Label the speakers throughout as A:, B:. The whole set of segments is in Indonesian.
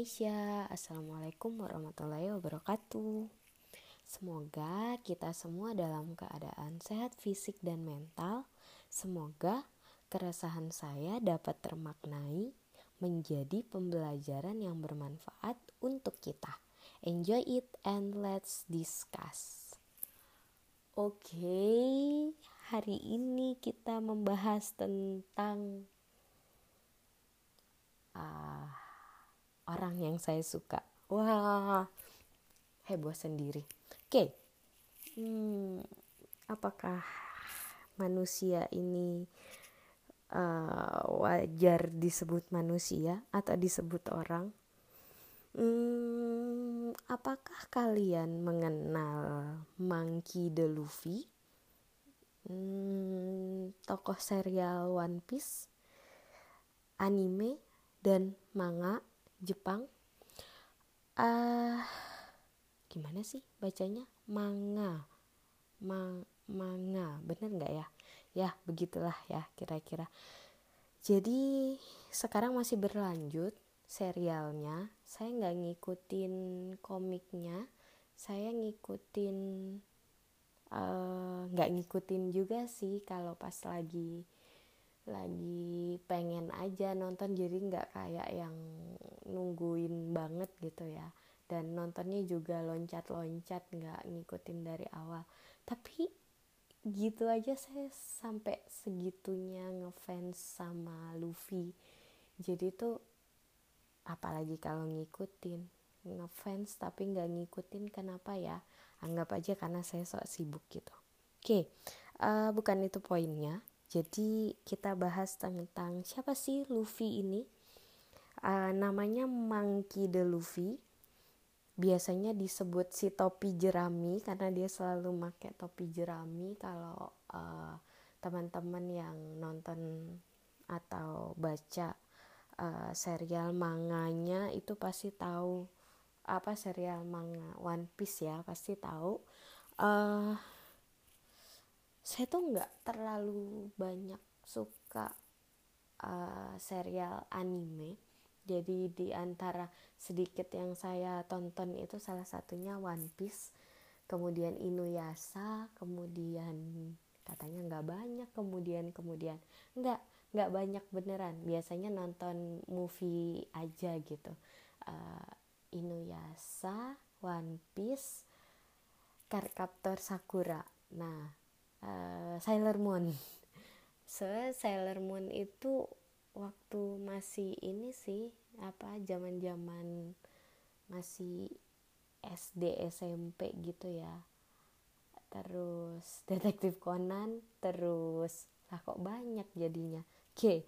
A: Indonesia. Assalamualaikum warahmatullahi wabarakatuh. Semoga kita semua dalam keadaan sehat fisik dan mental. Semoga keresahan saya dapat termaknai menjadi pembelajaran yang bermanfaat untuk kita. Enjoy it and let's discuss. Oke, hari ini kita membahas tentang uh, orang yang saya suka. Wah, heboh sendiri. Oke, hmm, apakah manusia ini uh, wajar disebut manusia atau disebut orang? Hmm, apakah kalian mengenal Monkey the Luffy? Hmm, tokoh serial One Piece, anime, dan manga Jepang. Uh, gimana sih bacanya? Manga, Ma manga, bener nggak ya? Ya begitulah ya kira-kira. Jadi sekarang masih berlanjut serialnya. Saya nggak ngikutin komiknya, saya ngikutin eh, nggak uh, ngikutin juga sih kalau pas lagi lagi pengen aja nonton jadi nggak kayak yang nungguin banget gitu ya. Dan nontonnya juga loncat-loncat nggak ngikutin dari awal. Tapi gitu aja saya sampai segitunya ngefans sama Luffy. Jadi tuh apalagi kalau ngikutin ngefans tapi nggak ngikutin kenapa ya? Anggap aja karena saya sok sibuk gitu. Oke uh, bukan itu poinnya jadi kita bahas tentang siapa sih Luffy ini. Uh, namanya Monkey the Luffy. Biasanya disebut si topi jerami karena dia selalu pakai topi jerami kalau uh, teman-teman yang nonton atau baca uh, serial manganya itu pasti tahu apa serial manga One Piece ya pasti tahu uh, saya tuh nggak terlalu banyak suka uh, serial anime. Jadi di antara sedikit yang saya tonton itu salah satunya One Piece kemudian Inuyasha kemudian katanya nggak banyak kemudian kemudian. Nggak nggak banyak beneran. Biasanya nonton movie aja gitu. Uh, Inuyasha One Piece Cardcaptor Sakura. Nah uh, Sailor Moon. So Sailor Moon itu waktu masih ini sih apa zaman zaman masih SD SMP gitu ya. Terus detektif Conan terus lah kok banyak jadinya. Oke okay,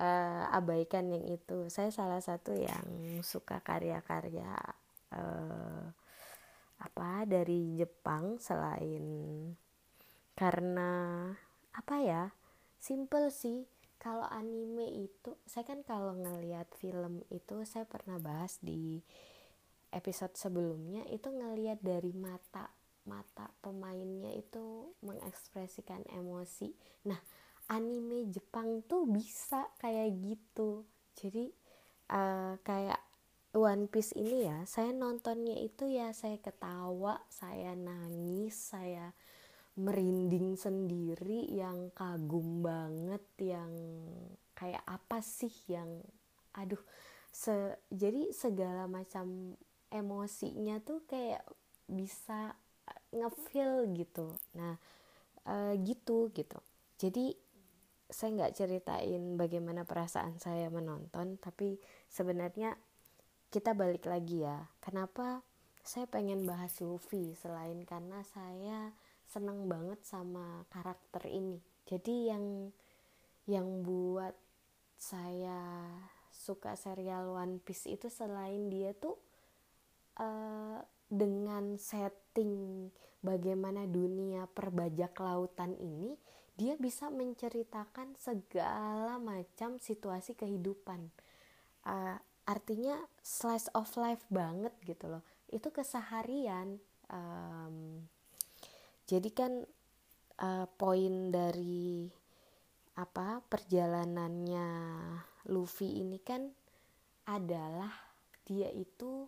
A: uh, eh, abaikan yang itu. Saya salah satu yang suka karya-karya uh, apa dari Jepang selain karena apa ya simple sih. Kalau anime itu saya kan kalau ngelihat film itu saya pernah bahas di episode sebelumnya itu ngelihat dari mata mata pemainnya itu mengekspresikan emosi. Nah anime Jepang tuh bisa kayak gitu. Jadi uh, kayak One Piece ini ya saya nontonnya itu ya saya ketawa saya nangis saya merinding sendiri yang kagum banget yang kayak apa sih yang aduh se jadi segala macam emosinya tuh kayak bisa ngefeel gitu. Nah e, gitu gitu. Jadi saya nggak ceritain bagaimana perasaan saya menonton tapi sebenarnya kita balik lagi ya. Kenapa saya pengen bahas Luffy selain karena saya seneng banget sama karakter ini. Jadi yang yang buat saya suka serial One Piece itu selain dia tuh uh, dengan setting bagaimana dunia perbajak lautan ini dia bisa menceritakan segala macam situasi kehidupan. Uh, artinya slice of life banget gitu loh. Itu keseharian um, jadi kan uh, poin dari apa perjalanannya Luffy ini kan adalah dia itu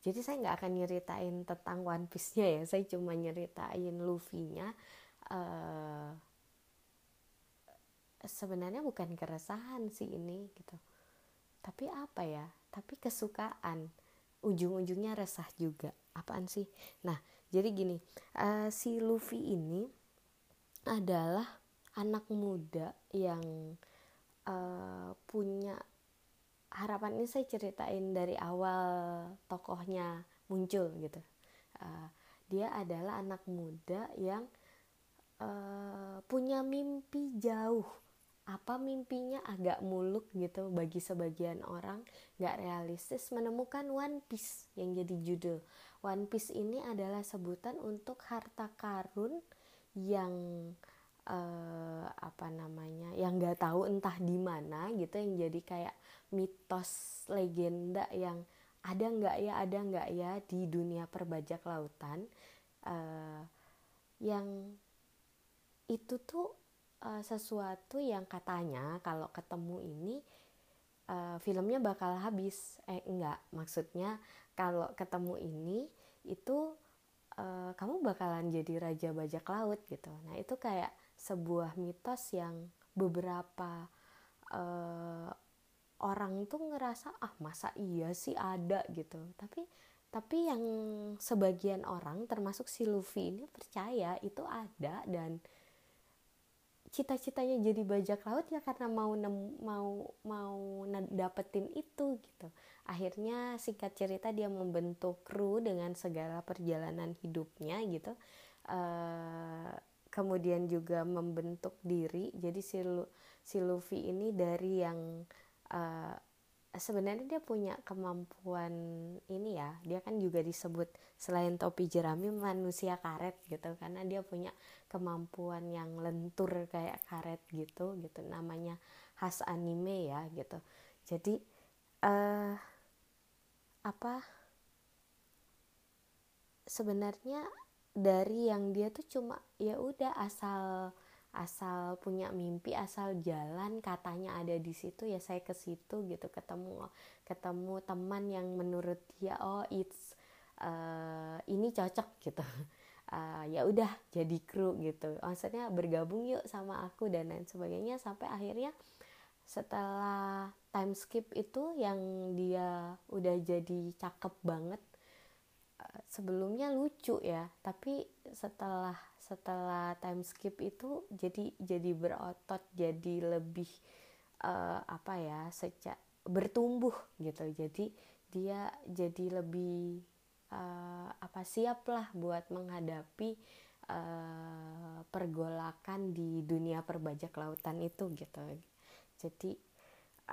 A: jadi saya nggak akan nyeritain tentang One Piece-nya ya saya cuma nyeritain Luffy-nya uh, sebenarnya bukan keresahan sih ini gitu. Tapi apa ya tapi kesukaan. Ujung-ujungnya resah juga. Apaan sih? Nah jadi gini uh, si Luffy ini adalah anak muda yang uh, punya harapan. Ini saya ceritain dari awal tokohnya muncul gitu. Uh, dia adalah anak muda yang uh, punya mimpi jauh apa mimpinya agak muluk gitu bagi sebagian orang gak realistis menemukan One Piece yang jadi judul. One Piece ini adalah sebutan untuk harta karun yang uh, apa namanya yang gak tahu entah di mana gitu yang jadi kayak mitos legenda yang ada nggak ya ada nggak ya di dunia perbajak lautan uh, yang itu tuh uh, sesuatu yang katanya kalau ketemu ini uh, filmnya bakal habis. Eh enggak maksudnya kalau ketemu ini itu uh, kamu bakalan jadi raja bajak laut gitu. Nah itu kayak sebuah mitos yang beberapa uh, orang tuh ngerasa ah masa iya sih ada? gitu. Tapi tapi yang sebagian orang termasuk si Luffy ini percaya itu ada dan cita-citanya jadi bajak laut ya karena mau nem, mau mau dapetin itu gitu. Akhirnya singkat cerita dia membentuk kru dengan segala perjalanan hidupnya gitu. Uh, kemudian juga membentuk diri. Jadi si si Luffy ini dari yang uh, sebenarnya dia punya kemampuan ini ya dia kan juga disebut selain topi jerami manusia karet gitu karena dia punya kemampuan yang lentur kayak karet gitu gitu namanya khas anime ya gitu. Jadi uh, apa sebenarnya dari yang dia tuh cuma ya udah asal asal punya mimpi asal jalan katanya ada di situ ya saya ke situ gitu ketemu ketemu teman yang menurut dia oh it's uh, ini cocok gitu. Uh, ya udah jadi kru gitu. Maksudnya bergabung yuk sama aku dan lain sebagainya sampai akhirnya setelah time skip itu yang dia udah jadi cakep banget uh, sebelumnya lucu ya. Tapi setelah setelah time skip itu jadi jadi berotot jadi lebih uh, apa ya sejak bertumbuh gitu. Jadi dia jadi lebih uh, apa siap lah buat menghadapi uh, pergolakan di dunia perbajak lautan itu gitu. Jadi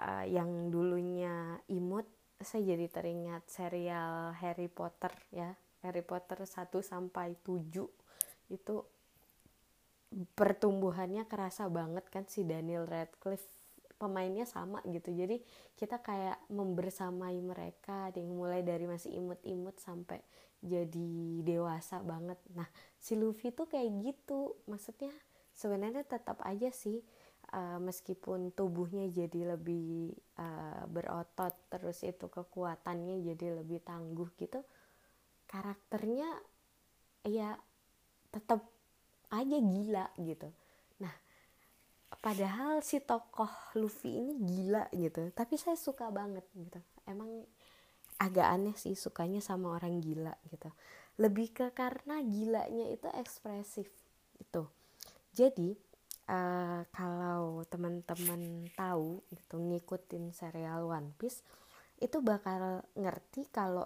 A: uh, yang dulunya imut saya jadi teringat serial Harry Potter ya. Harry Potter 1 sampai 7 itu pertumbuhannya kerasa banget kan si Daniel Radcliffe. Pemainnya sama gitu. Jadi kita kayak membersamai mereka. Yang mulai dari masih imut-imut sampai jadi dewasa banget. Nah si Luffy tuh kayak gitu. Maksudnya sebenarnya tetap aja sih uh, meskipun tubuhnya jadi lebih uh, berotot terus itu kekuatannya jadi lebih tangguh gitu karakternya ya tetap aja gila gitu. Nah padahal si tokoh Luffy ini gila gitu tapi saya suka banget gitu. Emang agak aneh sih sukanya sama orang gila gitu. Lebih ke karena gilanya itu ekspresif itu jadi uh, kalau teman-teman tahu gitu ngikutin serial One Piece itu bakal ngerti kalau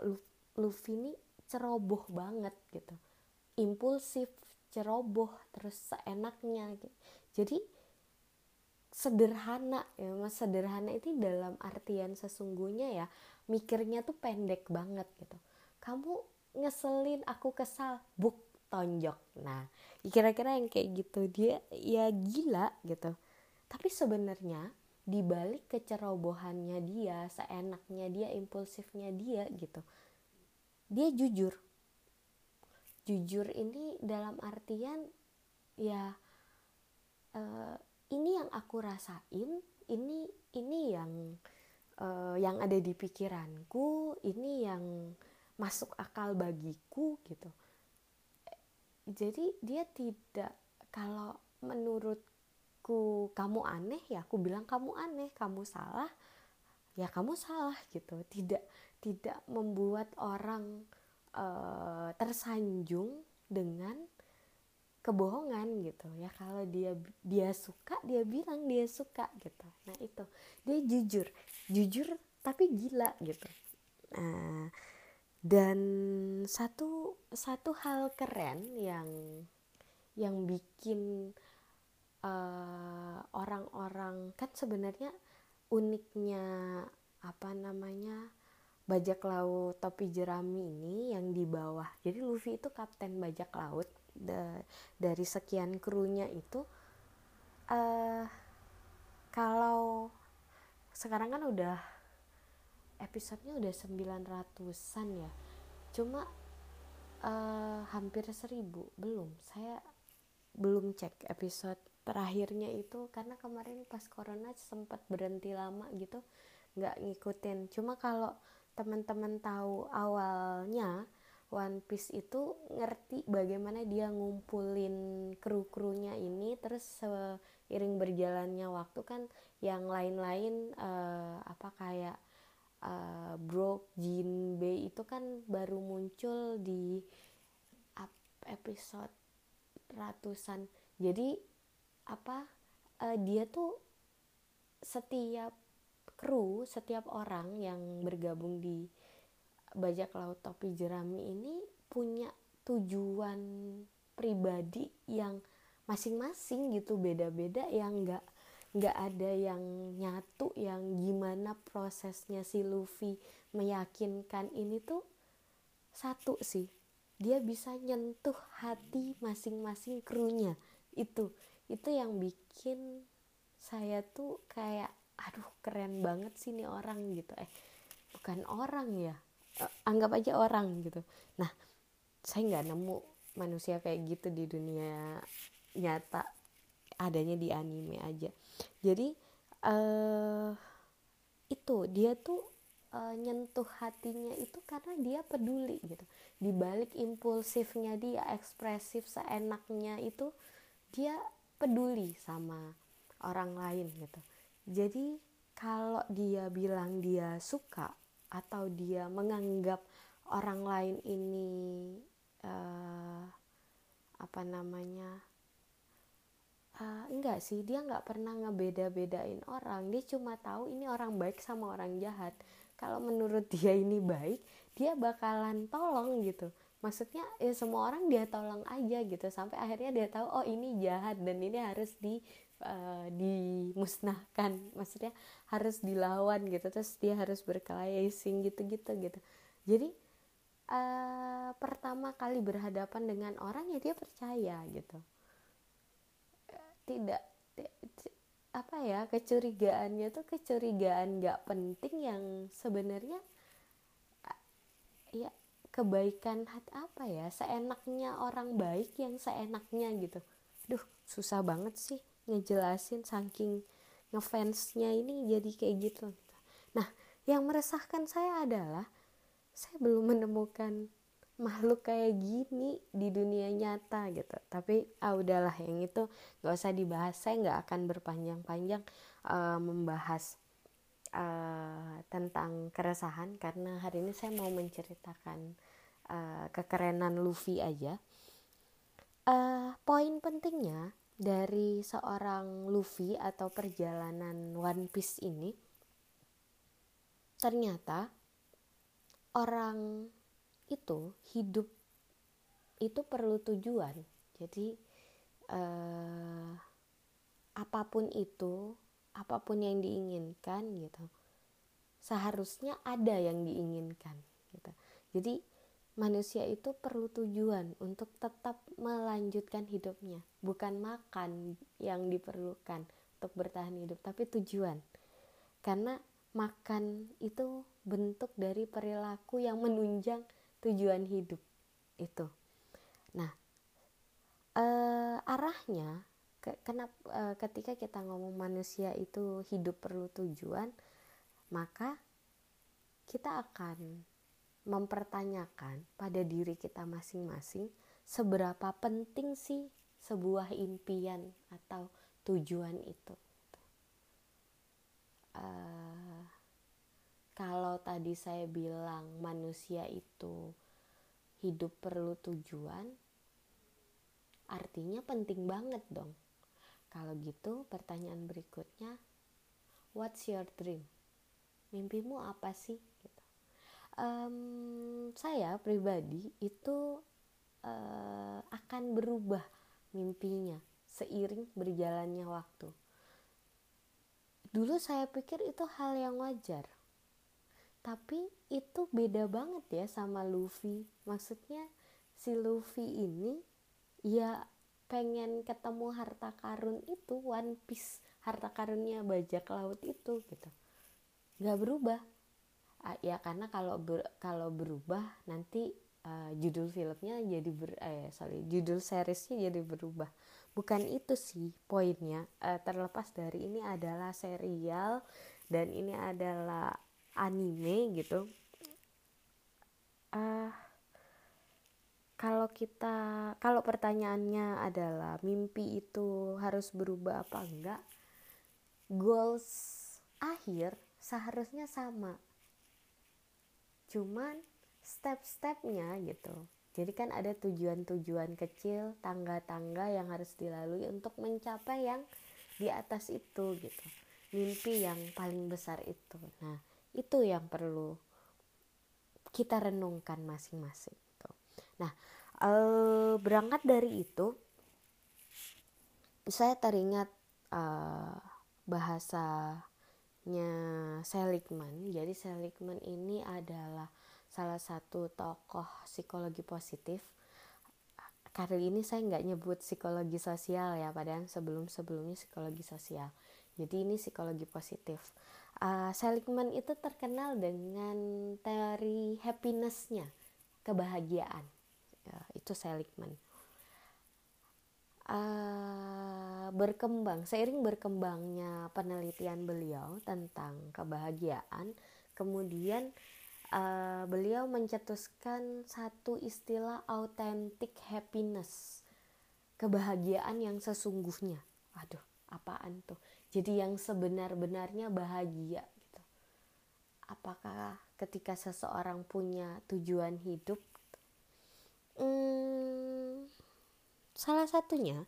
A: Luffy ini ceroboh banget gitu impulsif ceroboh terus seenaknya gitu. jadi sederhana ya mas. Sederhana itu dalam artian sesungguhnya ya mikirnya tuh pendek banget gitu. Kamu ngeselin aku kesal buk tonjok. Nah kira-kira yang kayak gitu dia ya gila gitu. Tapi sebenarnya dibalik kecerobohannya dia seenaknya dia impulsifnya dia gitu dia jujur jujur ini dalam artian ya uh, ini yang aku rasain ini ini yang uh, yang ada di pikiranku ini yang masuk akal bagiku gitu. Jadi dia tidak kalau menurutku kamu aneh ya aku bilang kamu aneh kamu salah ya kamu salah gitu. Tidak tidak membuat orang uh, tersanjung dengan kebohongan gitu ya. Kalau dia dia suka dia bilang dia suka gitu. Nah itu. Dia jujur. Jujur tapi gila gitu. Nah dan satu satu hal keren yang yang bikin eh, orang-orang uh, kan sebenarnya uniknya apa namanya bajak laut topi jerami ini yang di bawah. Jadi Luffy itu kapten bajak laut da dari sekian krunya itu uh, kalau sekarang kan udah episodenya udah 900-an ya. Cuma uh, hampir seribu. Belum. Saya belum cek episode terakhirnya itu karena kemarin pas corona sempat berhenti lama gitu nggak ngikutin. Cuma kalau teman-teman tahu awalnya One Piece itu ngerti bagaimana dia ngumpulin kru-krunya ini terus seiring berjalannya waktu kan yang lain-lain uh, apa kayak uh, Brook, Jinbe itu kan baru muncul di episode ratusan. Jadi apa uh, dia tuh setiap kru setiap orang yang bergabung di bajak laut topi jerami ini punya tujuan pribadi yang masing-masing gitu beda-beda yang nggak nggak ada yang nyatu yang gimana prosesnya si Luffy meyakinkan ini tuh satu sih. Dia bisa nyentuh hati masing-masing krunya. Itu itu yang bikin saya tuh kayak aduh keren banget sih nih orang gitu. Eh bukan orang ya eh, anggap aja orang gitu. Nah saya nggak nemu manusia kayak gitu di dunia nyata adanya di anime aja. Jadi uh, itu dia tuh uh, nyentuh hatinya itu karena dia peduli gitu. Dibalik impulsifnya dia ekspresif seenaknya itu dia peduli sama orang lain gitu jadi kalau dia bilang dia suka atau dia menganggap orang lain ini uh, apa namanya uh, enggak sih dia nggak pernah ngebeda-bedain orang. Dia cuma tahu ini orang baik sama orang jahat. Kalau menurut dia ini baik dia bakalan tolong gitu. Maksudnya ya semua orang dia tolong aja gitu. Sampai akhirnya dia tahu oh ini jahat dan ini harus di uh, dimusnahkan. Maksudnya harus dilawan gitu terus dia harus berkelahi gitu-gitu gitu. Jadi uh, pertama kali berhadapan dengan orang ya dia percaya gitu. Tidak apa ya kecurigaannya tuh kecurigaan nggak penting yang sebenarnya ya kebaikan hati apa ya seenaknya orang baik yang seenaknya gitu. Duh susah banget sih ngejelasin saking ngefansnya ini jadi kayak gitu. Nah yang meresahkan saya adalah saya belum menemukan makhluk kayak gini di dunia nyata gitu. Tapi ah udahlah yang itu nggak usah dibahas. Saya nggak akan berpanjang-panjang uh, membahas uh, tentang keresahan karena hari ini saya mau menceritakan uh, kekerenan Luffy aja. Uh, poin pentingnya dari seorang Luffy atau perjalanan One Piece ini ternyata orang itu hidup itu perlu tujuan. Jadi eh, apa pun itu apa pun yang diinginkan gitu seharusnya ada yang diinginkan gitu. Jadi manusia itu perlu tujuan untuk tetap melanjutkan hidupnya. Bukan makan yang diperlukan untuk bertahan hidup tapi tujuan. Karena makan itu bentuk dari perilaku yang menunjang tujuan hidup itu. Nah eh, arahnya ke, kenapa eh, ketika kita ngomong manusia itu hidup perlu tujuan maka kita akan mempertanyakan pada diri kita masing-masing seberapa penting sih sebuah impian atau tujuan itu. Uh, kalau tadi saya bilang manusia itu hidup perlu tujuan, artinya penting banget dong. Kalau gitu, pertanyaan berikutnya, what's your dream? Mimpimu apa sih? Um, saya pribadi itu uh, akan berubah mimpinya seiring berjalannya waktu. Dulu saya pikir itu hal yang wajar. Tapi itu beda banget ya sama Luffy. Maksudnya si Luffy ini ya pengen ketemu harta karun itu One Piece harta karunnya bajak laut itu gitu nggak berubah uh, ya karena kalau ber, kalau berubah nanti uh, judul filmnya jadi ber eh sorry judul seriesnya jadi berubah. Bukan itu sih poinnya. Uh, terlepas dari ini adalah serial dan ini adalah anime gitu. Uh, kalau kita kalau pertanyaannya adalah mimpi itu harus berubah apa enggak goals akhir seharusnya sama cuman step-stepnya gitu jadi kan ada tujuan-tujuan kecil, tangga-tangga yang harus dilalui untuk mencapai yang di atas itu gitu. Mimpi yang paling besar itu. Nah, itu yang perlu kita renungkan masing-masing. Gitu. Nah, e, berangkat dari itu, saya teringat e, bahasanya Seligman. Jadi Seligman ini adalah salah satu tokoh psikologi positif. Kali ini saya nggak nyebut psikologi sosial ya padahal sebelum sebelumnya psikologi sosial. Jadi ini psikologi positif. Uh, Seligman itu terkenal dengan teori happinessnya kebahagiaan. Ya, itu Seligman uh, berkembang seiring berkembangnya penelitian beliau tentang kebahagiaan kemudian uh, beliau mencetuskan satu istilah authentic happiness kebahagiaan yang sesungguhnya. Aduh apaan tuh? Jadi yang sebenar-benarnya bahagia gitu. Apakah ketika seseorang punya tujuan hidup hmm, salah satunya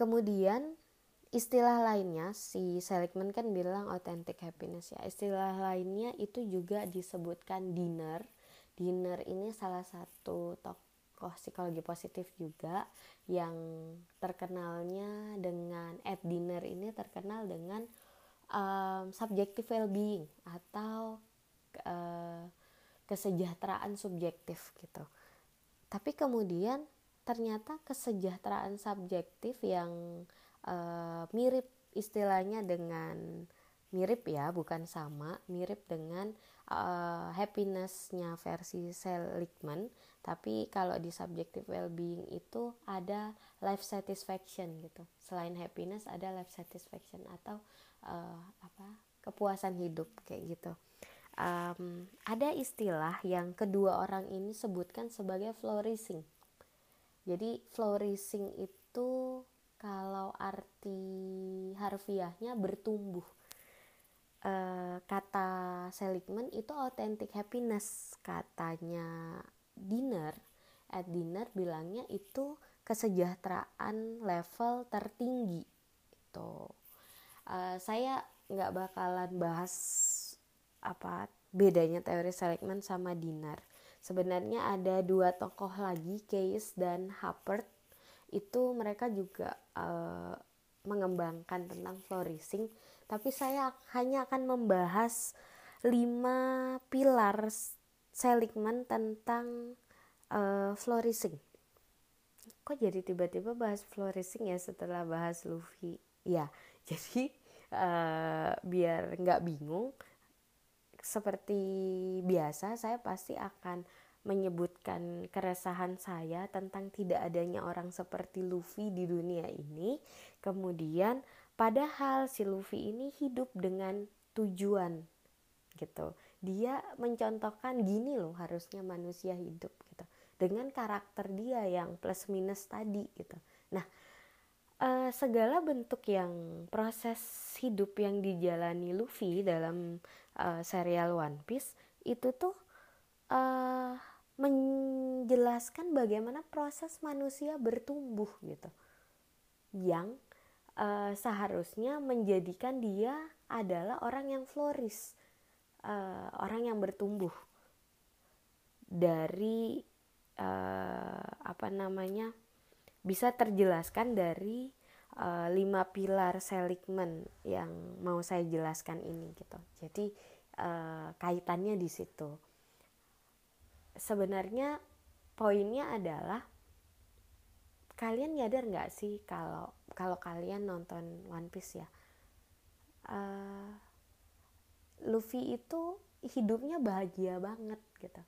A: kemudian istilah lainnya si Seligman kan bilang authentic happiness ya. Istilah lainnya itu juga disebutkan dinner. Dinner ini salah satu tokoh psikologi positif juga yang terkenalnya dengan at dinner ini terkenal dengan um, subjective well-being atau uh, kesejahteraan subjektif gitu. Tapi kemudian ternyata kesejahteraan subjektif yang uh, mirip istilahnya dengan mirip ya bukan sama mirip dengan uh, happinessnya versi Seligman tapi kalau di subjective well-being itu ada life satisfaction gitu. Selain happiness ada life satisfaction atau uh, apa kepuasan hidup kayak gitu. Um, ada istilah yang kedua orang ini sebutkan sebagai flourishing jadi flourishing itu kalau arti harfiahnya bertumbuh. E, kata Seligman itu authentic happiness katanya dinner at dinner bilangnya itu kesejahteraan level tertinggi. Itu e, saya nggak bakalan bahas apa bedanya teori Seligman sama dinner sebenarnya ada dua tokoh lagi Case dan Huppert. Itu mereka juga uh, mengembangkan tentang flourishing. Tapi saya hanya akan membahas lima pilar Seligman tentang uh, flourishing. Kok jadi tiba-tiba bahas flourishing ya setelah bahas Luffy? Ya jadi uh, biar nggak bingung seperti biasa saya pasti akan menyebutkan keresahan saya tentang tidak adanya orang seperti Luffy di dunia ini. Kemudian padahal si Luffy ini hidup dengan tujuan gitu. Dia mencontohkan gini loh harusnya manusia hidup gitu. Dengan karakter dia yang plus minus tadi gitu. Nah uh, segala bentuk yang proses hidup yang dijalani Luffy dalam uh, serial One Piece itu tuh uh, menjelaskan bagaimana proses manusia bertumbuh gitu. Yang uh, seharusnya menjadikan dia adalah orang yang flourish uh, orang yang bertumbuh dari uh, apa namanya bisa terjelaskan dari uh, lima pilar seligman yang mau saya jelaskan ini gitu. Jadi uh, kaitannya di situ. Sebenarnya poinnya adalah kalian nyadar nggak sih kalau kalau kalian nonton One Piece ya? Uh, Luffy itu hidupnya bahagia banget gitu.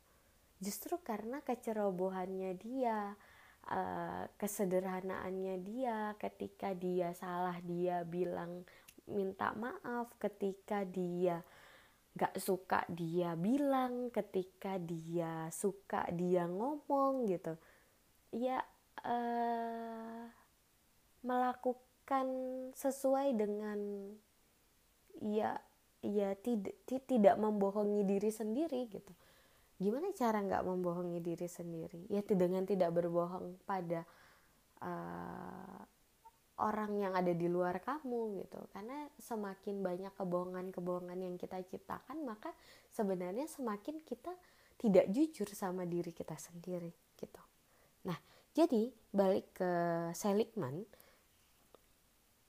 A: Justru karena kecerobohannya dia uh, kesederhanaannya dia ketika dia salah dia bilang minta maaf ketika dia gak suka dia bilang ketika dia suka dia ngomong gitu. Ya uh, melakukan sesuai dengan ya ya tidak tidak membohongi diri sendiri gitu gimana cara nggak membohongi diri sendiri? Ya dengan tidak berbohong pada uh, orang yang ada di luar kamu gitu. Karena semakin banyak kebohongan-kebohongan yang kita ciptakan maka sebenarnya semakin kita tidak jujur sama diri kita sendiri gitu. Nah jadi balik ke Seligman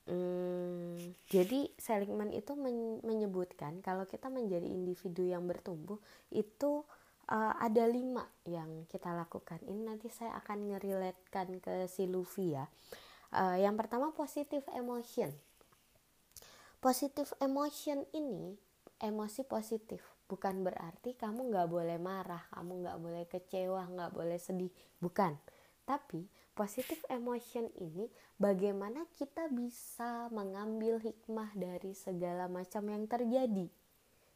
A: hmm, jadi Seligman itu men menyebutkan kalau kita menjadi individu yang bertumbuh itu uh, ada lima yang kita lakukan ini nanti saya akan ngeriletkan ke si Luffy ya Uh, yang pertama positif emotion. Positif emotion ini emosi positif bukan berarti kamu nggak boleh marah, kamu nggak boleh kecewa, nggak boleh sedih, bukan. Tapi positif emotion ini bagaimana kita bisa mengambil hikmah dari segala macam yang terjadi.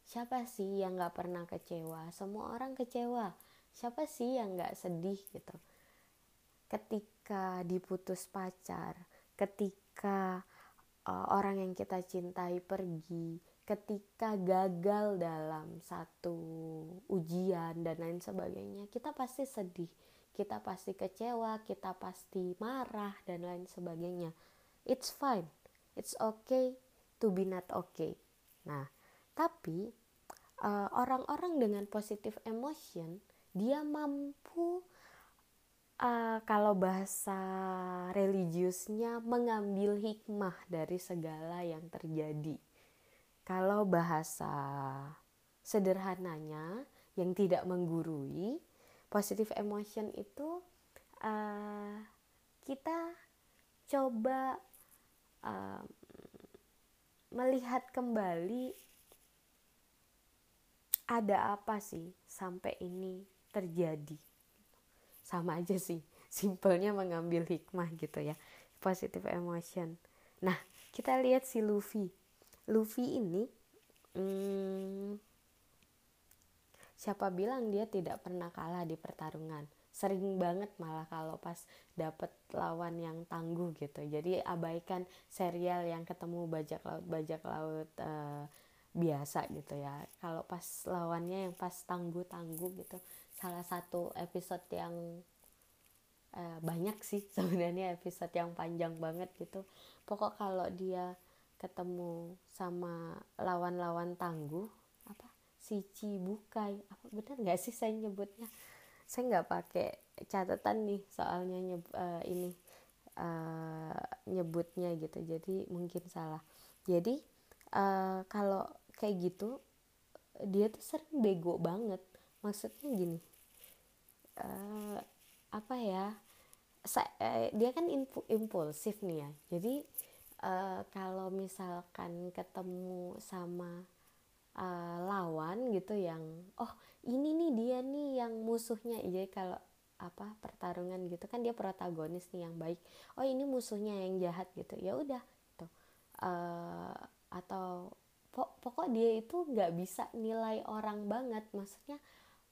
A: Siapa sih yang nggak pernah kecewa? Semua orang kecewa. Siapa sih yang nggak sedih gitu? ketika diputus pacar, ketika uh, orang yang kita cintai pergi, ketika gagal dalam satu ujian dan lain sebagainya, kita pasti sedih, kita pasti kecewa, kita pasti marah dan lain sebagainya. It's fine. It's okay to be not okay. Nah, tapi uh, orang-orang dengan positive emotion dia mampu uh, kalau bahasa religiusnya mengambil hikmah dari segala yang terjadi. Kalau bahasa sederhananya yang tidak menggurui, positive emotion itu uh, kita coba uh, melihat kembali ada apa sih sampai ini terjadi? Sama aja sih simpelnya mengambil hikmah gitu ya positive emotion. Nah kita lihat si Luffy. Luffy ini hmm, siapa bilang dia tidak pernah kalah di pertarungan? Sering banget malah kalau pas dapet lawan yang tangguh gitu. Jadi abaikan serial yang ketemu bajak laut bajak laut uh, biasa gitu ya. Kalau pas lawannya yang pas tangguh tangguh gitu salah satu episode yang uh, banyak sih sebenarnya episode yang panjang banget gitu. Pokok kalau dia ketemu sama lawan-lawan tangguh apa si Cibukai apa benar nggak sih saya nyebutnya? Saya nggak pakai catatan nih soalnya nyeb, uh, ini uh, nyebutnya gitu jadi mungkin salah. Jadi uh, kalau kayak gitu dia tuh sering bego banget. Maksudnya gini uh, apa ya saya, uh, dia kan impulsif nih ya. Jadi uh, kalau misalkan ketemu sama uh, lawan gitu yang oh ini nih dia nih yang musuhnya. Jadi kalau apa pertarungan gitu kan dia protagonis nih yang baik. Oh ini musuhnya yang jahat gitu. Ya udah tuh uh, atau pokok dia itu nggak bisa nilai orang banget. Maksudnya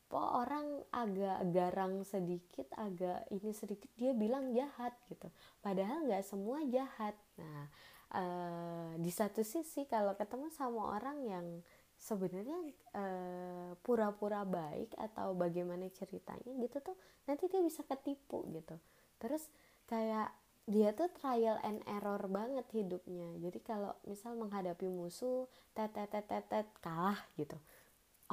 A: pokok orang agak garang sedikit agak ini sedikit dia bilang jahat gitu. Padahal nggak semua jahat. Nah uh, di satu sisi kalau ketemu sama orang yang sebenarnya uh, pura-pura baik atau bagaimana ceritanya gitu tuh nanti dia bisa ketipu gitu. Terus kayak dia tuh trial and error banget hidupnya. Jadi kalau misal menghadapi musuh tet tet tet kalah gitu.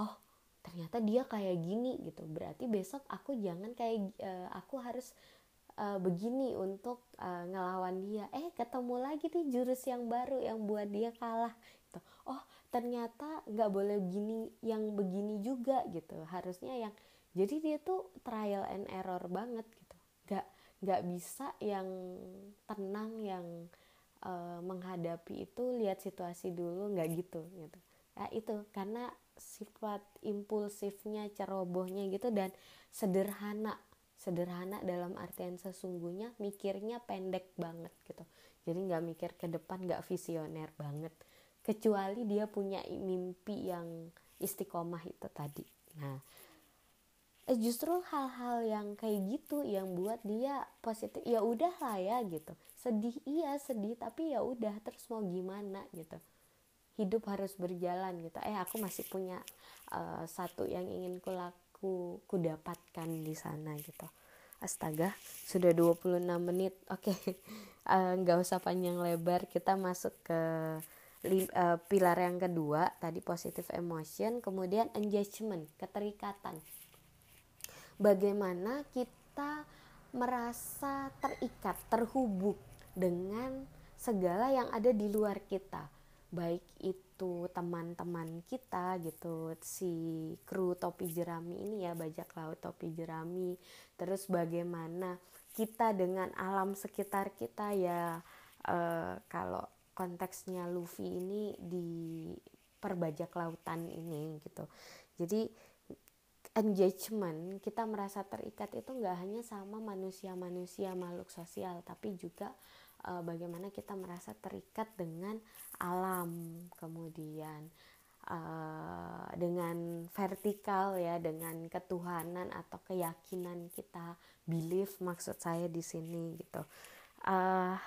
A: Oh ternyata dia kayak gini gitu. Berarti besok aku jangan kayak uh, aku harus uh, begini untuk uh, ngelawan dia. Eh ketemu lagi nih jurus yang baru yang buat dia kalah gitu. Oh ternyata nggak boleh gini yang begini juga gitu. Harusnya yang jadi dia tuh trial and error banget nggak bisa yang tenang yang uh, menghadapi itu lihat situasi dulu nggak gitu gitu. Ya itu karena sifat impulsifnya cerobohnya gitu dan sederhana sederhana dalam artian sesungguhnya mikirnya pendek banget gitu. Jadi nggak mikir ke depan nggak visioner banget. Kecuali dia punya mimpi yang istiqomah itu tadi. Nah eh, justru hal-hal yang kayak gitu yang buat dia positif ya udah lah ya gitu. Sedih iya sedih tapi ya udah terus mau gimana gitu. Hidup harus berjalan gitu. Eh aku masih punya uh, satu yang ingin kulakukan ku dapatkan di sana gitu. Astaga sudah 26 menit. Oke okay. uh, nggak usah panjang lebar. Kita masuk ke uh, pilar yang kedua tadi positive emotion kemudian engagement keterikatan bagaimana kita merasa terikat terhubung dengan segala yang ada di luar kita. Baik itu teman-teman kita gitu si kru topi jerami ini ya bajak laut topi jerami. Terus bagaimana kita dengan alam sekitar kita ya uh, kalau konteksnya Luffy ini di perbajak lautan ini gitu. Jadi engagement kita merasa terikat itu nggak hanya sama manusia-manusia makhluk sosial tapi juga uh, bagaimana kita merasa terikat dengan alam kemudian uh, dengan vertikal ya dengan ketuhanan atau keyakinan kita belief maksud saya di sini gitu. Uh,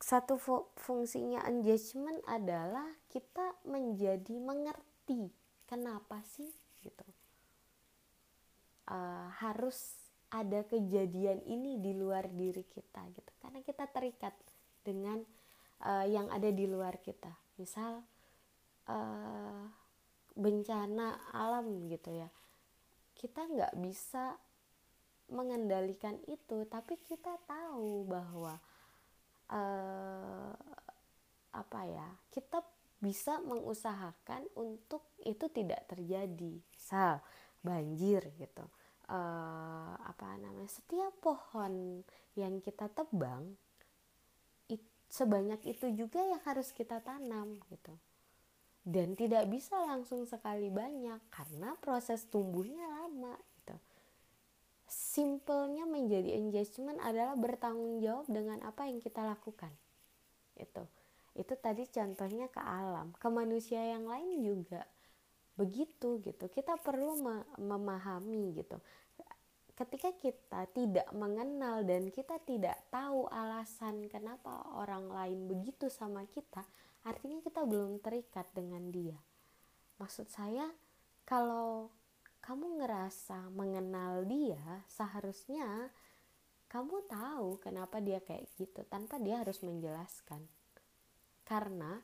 A: satu fungsinya engagement adalah kita menjadi mengerti kenapa sih gitu. Uh, harus ada kejadian ini di luar diri kita gitu. Karena kita terikat dengan uh, yang ada di luar kita. Misal uh, bencana alam gitu ya. Kita nggak bisa mengendalikan itu tapi kita tahu bahwa uh, apa ya kita bisa mengusahakan untuk itu tidak terjadi. Misal banjir gitu. Uh, apa namanya setiap pohon yang kita tebang it, sebanyak itu juga yang harus kita tanam gitu. Dan tidak bisa langsung sekali banyak karena proses tumbuhnya lama gitu. Simpelnya menjadi engagement adalah bertanggung jawab dengan apa yang kita lakukan itu itu tadi contohnya ke alam ke manusia yang lain juga begitu gitu. Kita perlu memahami gitu. Ketika kita tidak mengenal dan kita tidak tahu alasan kenapa orang lain begitu sama kita artinya kita belum terikat dengan dia. Maksud saya kalau kamu ngerasa mengenal dia seharusnya kamu tahu kenapa dia kayak gitu tanpa dia harus menjelaskan karena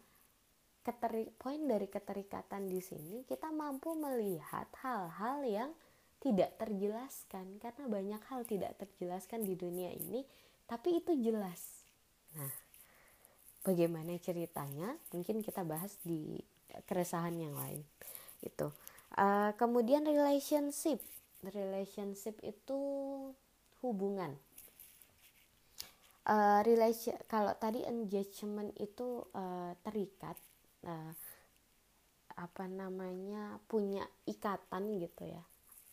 A: keteri, poin dari keterikatan di sini kita mampu melihat hal-hal yang tidak terjelaskan. Karena banyak hal tidak terjelaskan di dunia ini tapi itu jelas. Nah bagaimana ceritanya? Mungkin kita bahas di keresahan yang lain. Itu. Uh, kemudian relationship. Relationship itu hubungan uh, relation kalau tadi engagement itu uh, terikat uh, apa namanya punya ikatan gitu ya.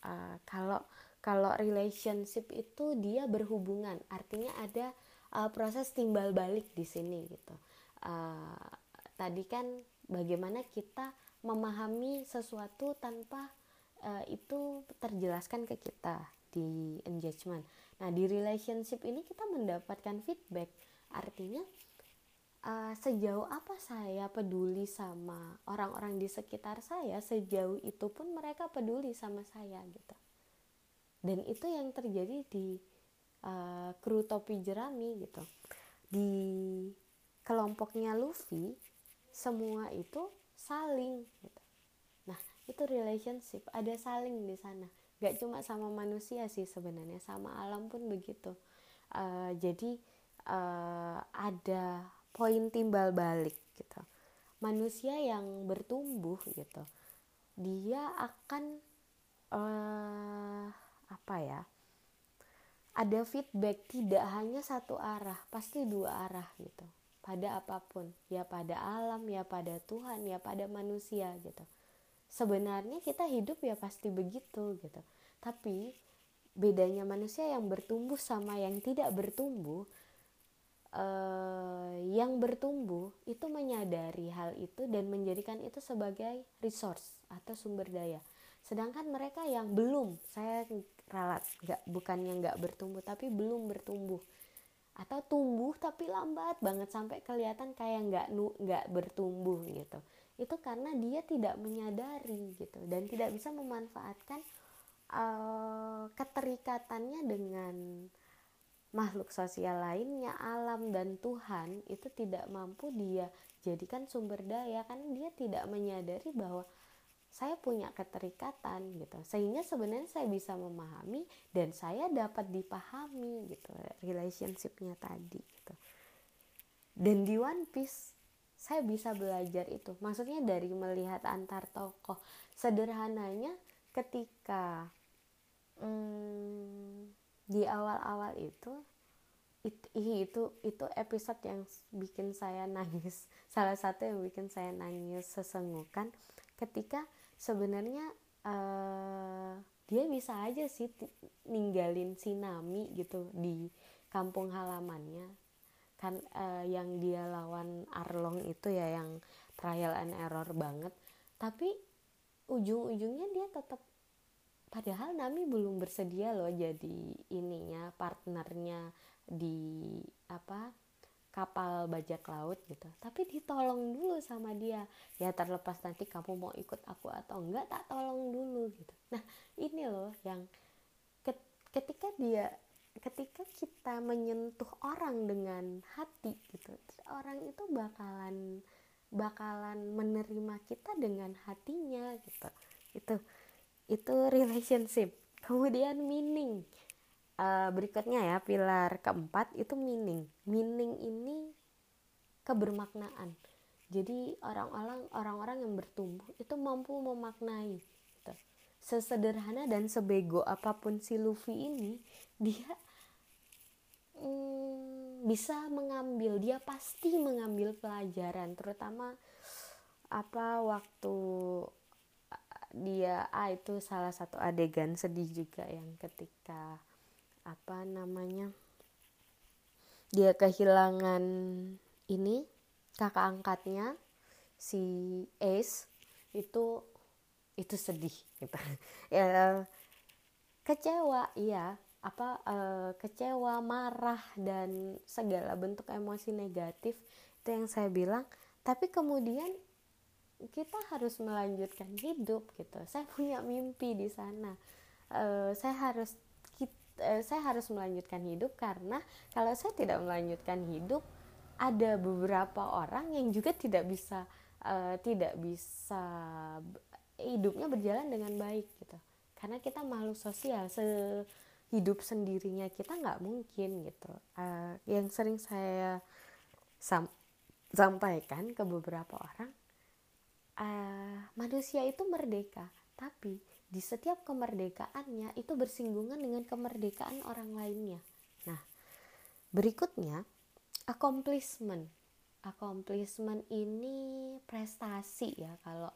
A: Uh, kalau kalau relationship itu dia berhubungan artinya ada uh, proses timbal balik di sini gitu. Uh, tadi kan bagaimana kita memahami sesuatu tanpa uh, itu terjelaskan ke kita di engagement nah di relationship ini kita mendapatkan feedback. Artinya uh, sejauh apa saya peduli sama orang-orang di sekitar saya sejauh itu pun mereka peduli sama saya gitu. Dan itu yang terjadi di uh, kru topi jerami gitu. Di kelompoknya Luffy semua itu saling gitu. Nah itu relationship. Ada saling di sana gak cuma sama manusia sih sebenarnya sama alam pun begitu. Uh, jadi uh, ada poin timbal balik gitu. Manusia yang bertumbuh gitu dia akan uh, apa ya ada feedback tidak hanya satu arah pasti dua arah gitu. Pada apa pun ya pada alam ya pada Tuhan ya pada manusia gitu sebenarnya kita hidup ya pasti begitu gitu tapi bedanya manusia yang bertumbuh sama yang tidak bertumbuh uh, yang bertumbuh itu menyadari hal itu dan menjadikan itu sebagai resource atau sumber daya. Sedangkan mereka yang belum, saya ralat, nggak bukannya nggak bertumbuh, tapi belum bertumbuh atau tumbuh tapi lambat banget sampai kelihatan kayak nggak nggak bertumbuh gitu. Itu karena dia tidak menyadari gitu dan tidak bisa memanfaatkan uh, keterikatannya dengan makhluk sosial lainnya, alam dan Tuhan itu tidak mampu dia jadikan sumber daya kan dia tidak menyadari bahwa saya punya keterikatan gitu. Sehingga sebenarnya saya bisa memahami dan saya dapat dipahami gitu relationshipnya tadi gitu. Dan di One Piece saya bisa belajar itu. Maksudnya dari melihat antar tokoh. Sederhananya ketika hmm, di awal-awal itu itu itu itu episode yang bikin saya nangis. Salah satu yang bikin saya nangis sesengukan ketika sebenarnya uh, dia bisa aja sih ninggalin si Nami gitu di kampung halamannya kan uh, yang dia lawan Arlong itu ya yang trial and error banget. Tapi ujung-ujungnya dia tetap padahal Nami belum bersedia loh jadi ininya partnernya di apa kapal bajak laut gitu. Tapi ditolong dulu sama dia. Ya terlepas nanti kamu mau ikut aku atau enggak tak tolong dulu gitu. Nah ini loh yang ketika dia ketika kita menyentuh orang dengan hati gitu orang itu bakalan bakalan menerima kita dengan hatinya gitu. Itu itu relationship. Kemudian meaning. Uh, berikutnya ya pilar keempat itu meaning. Meaning ini kebermaknaan. Jadi orang-orang orang-orang yang bertumbuh itu mampu memaknai gitu. sesederhana dan sebego apa pun si Luffy ini dia hmm, bisa mengambil dia pasti mengambil pelajaran terutama apa waktu dia ah itu salah satu adegan sedih juga yang ketika apa namanya dia kehilangan ini kakak angkatnya si Ace itu itu sedih gitu. Ya kecewa iya apa e, kecewa marah dan segala bentuk emosi negatif itu yang saya bilang. Tapi kemudian kita harus melanjutkan hidup gitu. Saya punya mimpi di sana. Uh, saya harus kita, uh, eh, saya harus melanjutkan hidup karena kalau saya tidak melanjutkan hidup ada beberapa orang yang juga tidak bisa uh, tidak bisa hidupnya berjalan dengan baik gitu. Karena kita makhluk sosial sehidup sendirinya kita nggak mungkin gitu uh, yang sering saya sam sampaikan ke beberapa orang uh, manusia itu merdeka, tapi di setiap kemerdekaannya itu bersinggungan dengan kemerdekaan orang lainnya. Nah, berikutnya accomplishment. Accomplishment ini prestasi ya kalau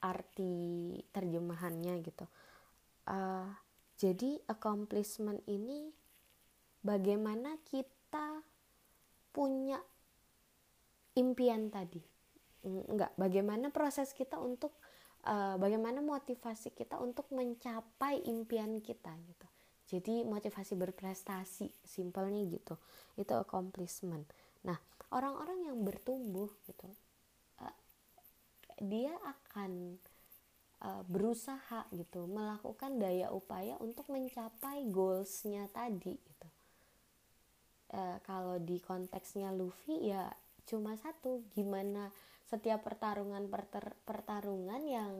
A: arti terjemahannya gitu. Uh, jadi accomplishment ini bagaimana kita punya impian tadi? Enggak bagaimana proses kita untuk uh, bagaimana motivasi kita untuk mencapai impian kita gitu. Jadi motivasi berprestasi simpelnya gitu. Itu accomplishment. Nah orang-orang yang bertumbuh gitu uh, dia akan uh, berusaha gitu melakukan daya upaya untuk mencapai goalsnya tadi gitu. Uh, kalau di konteksnya Luffy ya cuma satu gimana setiap pertarungan pertarungan yang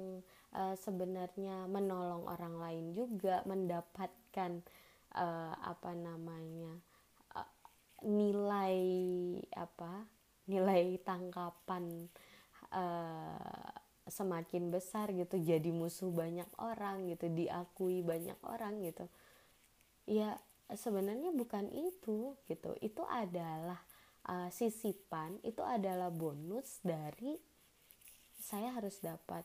A: uh, sebenarnya menolong orang lain juga mendapatkan uh, apa namanya nilai apa nilai tangkapan semakin besar gitu jadi musuh banyak orang gitu diakui banyak orang gitu ya sebenarnya bukan itu gitu itu adalah uh, sisipan itu adalah bonus dari saya harus dapat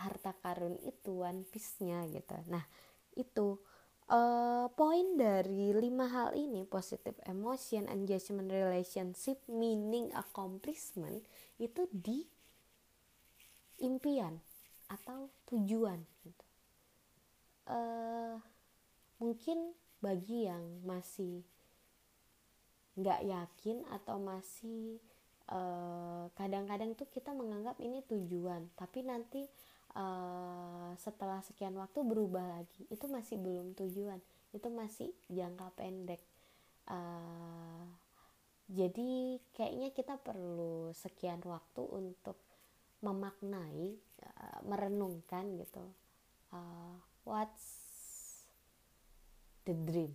A: harta karun itu one piece-nya gitu. Nah, itu uh, poin dari lima hal ini positive emotion, engagement, relationship, meaning, accomplishment itu di impian atau tujuan. Gitu. Uh, mungkin bagi yang masih nggak yakin atau masih eh, kadang-kadang uh, tuh kita menganggap ini tujuan tapi nanti uh, setelah sekian waktu berubah lagi itu masih belum tujuan itu masih jangka pendek uh, jadi kayaknya kita perlu sekian waktu untuk memaknai uh, merenungkan gitu uh, what's the dream?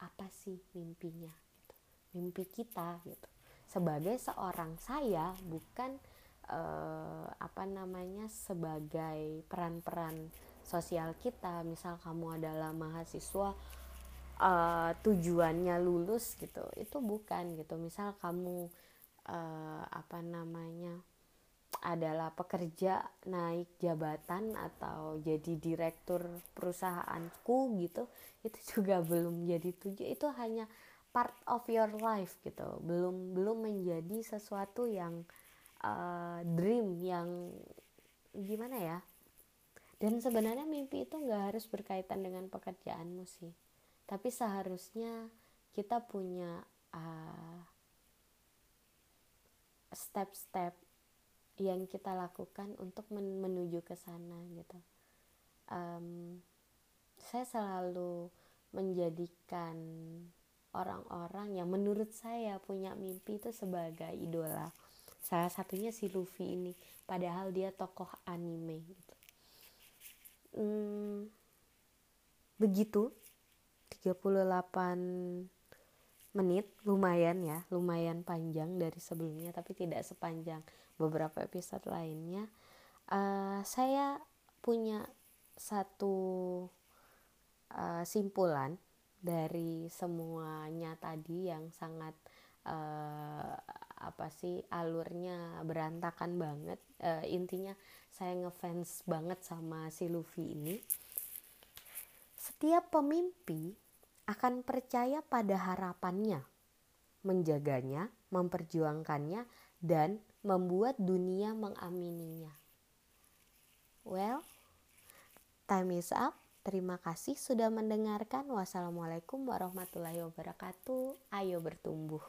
A: Apa sih mimpinya mimpi kita gitu. Sebagai seorang saya bukan uh, apa namanya sebagai peran-peran sosial kita. Misal kamu adalah mahasiswa uh, tujuannya lulus gitu itu bukan gitu. Misal kamu uh, apa namanya adalah pekerja naik jabatan atau jadi direktur perusahaanku gitu itu juga belum jadi tujuan itu hanya part of your life gitu. Belum belum menjadi sesuatu yang uh, dream yang gimana ya? Dan sebenarnya mimpi itu nggak harus berkaitan dengan pekerjaanmu sih. Tapi seharusnya kita punya uh, step-step yang kita lakukan untuk men menuju ke sana gitu. Um, saya selalu menjadikan orang-orang yang menurut saya punya mimpi itu sebagai idola. Salah satunya si Luffy ini padahal dia tokoh anime gitu. Hmm, begitu. 38 menit lumayan ya lumayan panjang dari sebelumnya tapi tidak sepanjang beberapa episode lainnya uh, saya punya satu uh, simpulan dari semuanya tadi yang sangat uh, apa sih alurnya berantakan banget. Uh, intinya saya ngefans banget sama si Luffy ini. Setiap pemimpi akan percaya pada harapannya menjaganya memperjuangkannya dan membuat dunia mengamininya. Well, time is up. Terima kasih sudah mendengarkan. Wassalamualaikum warahmatullahi wabarakatuh. Ayo bertumbuh.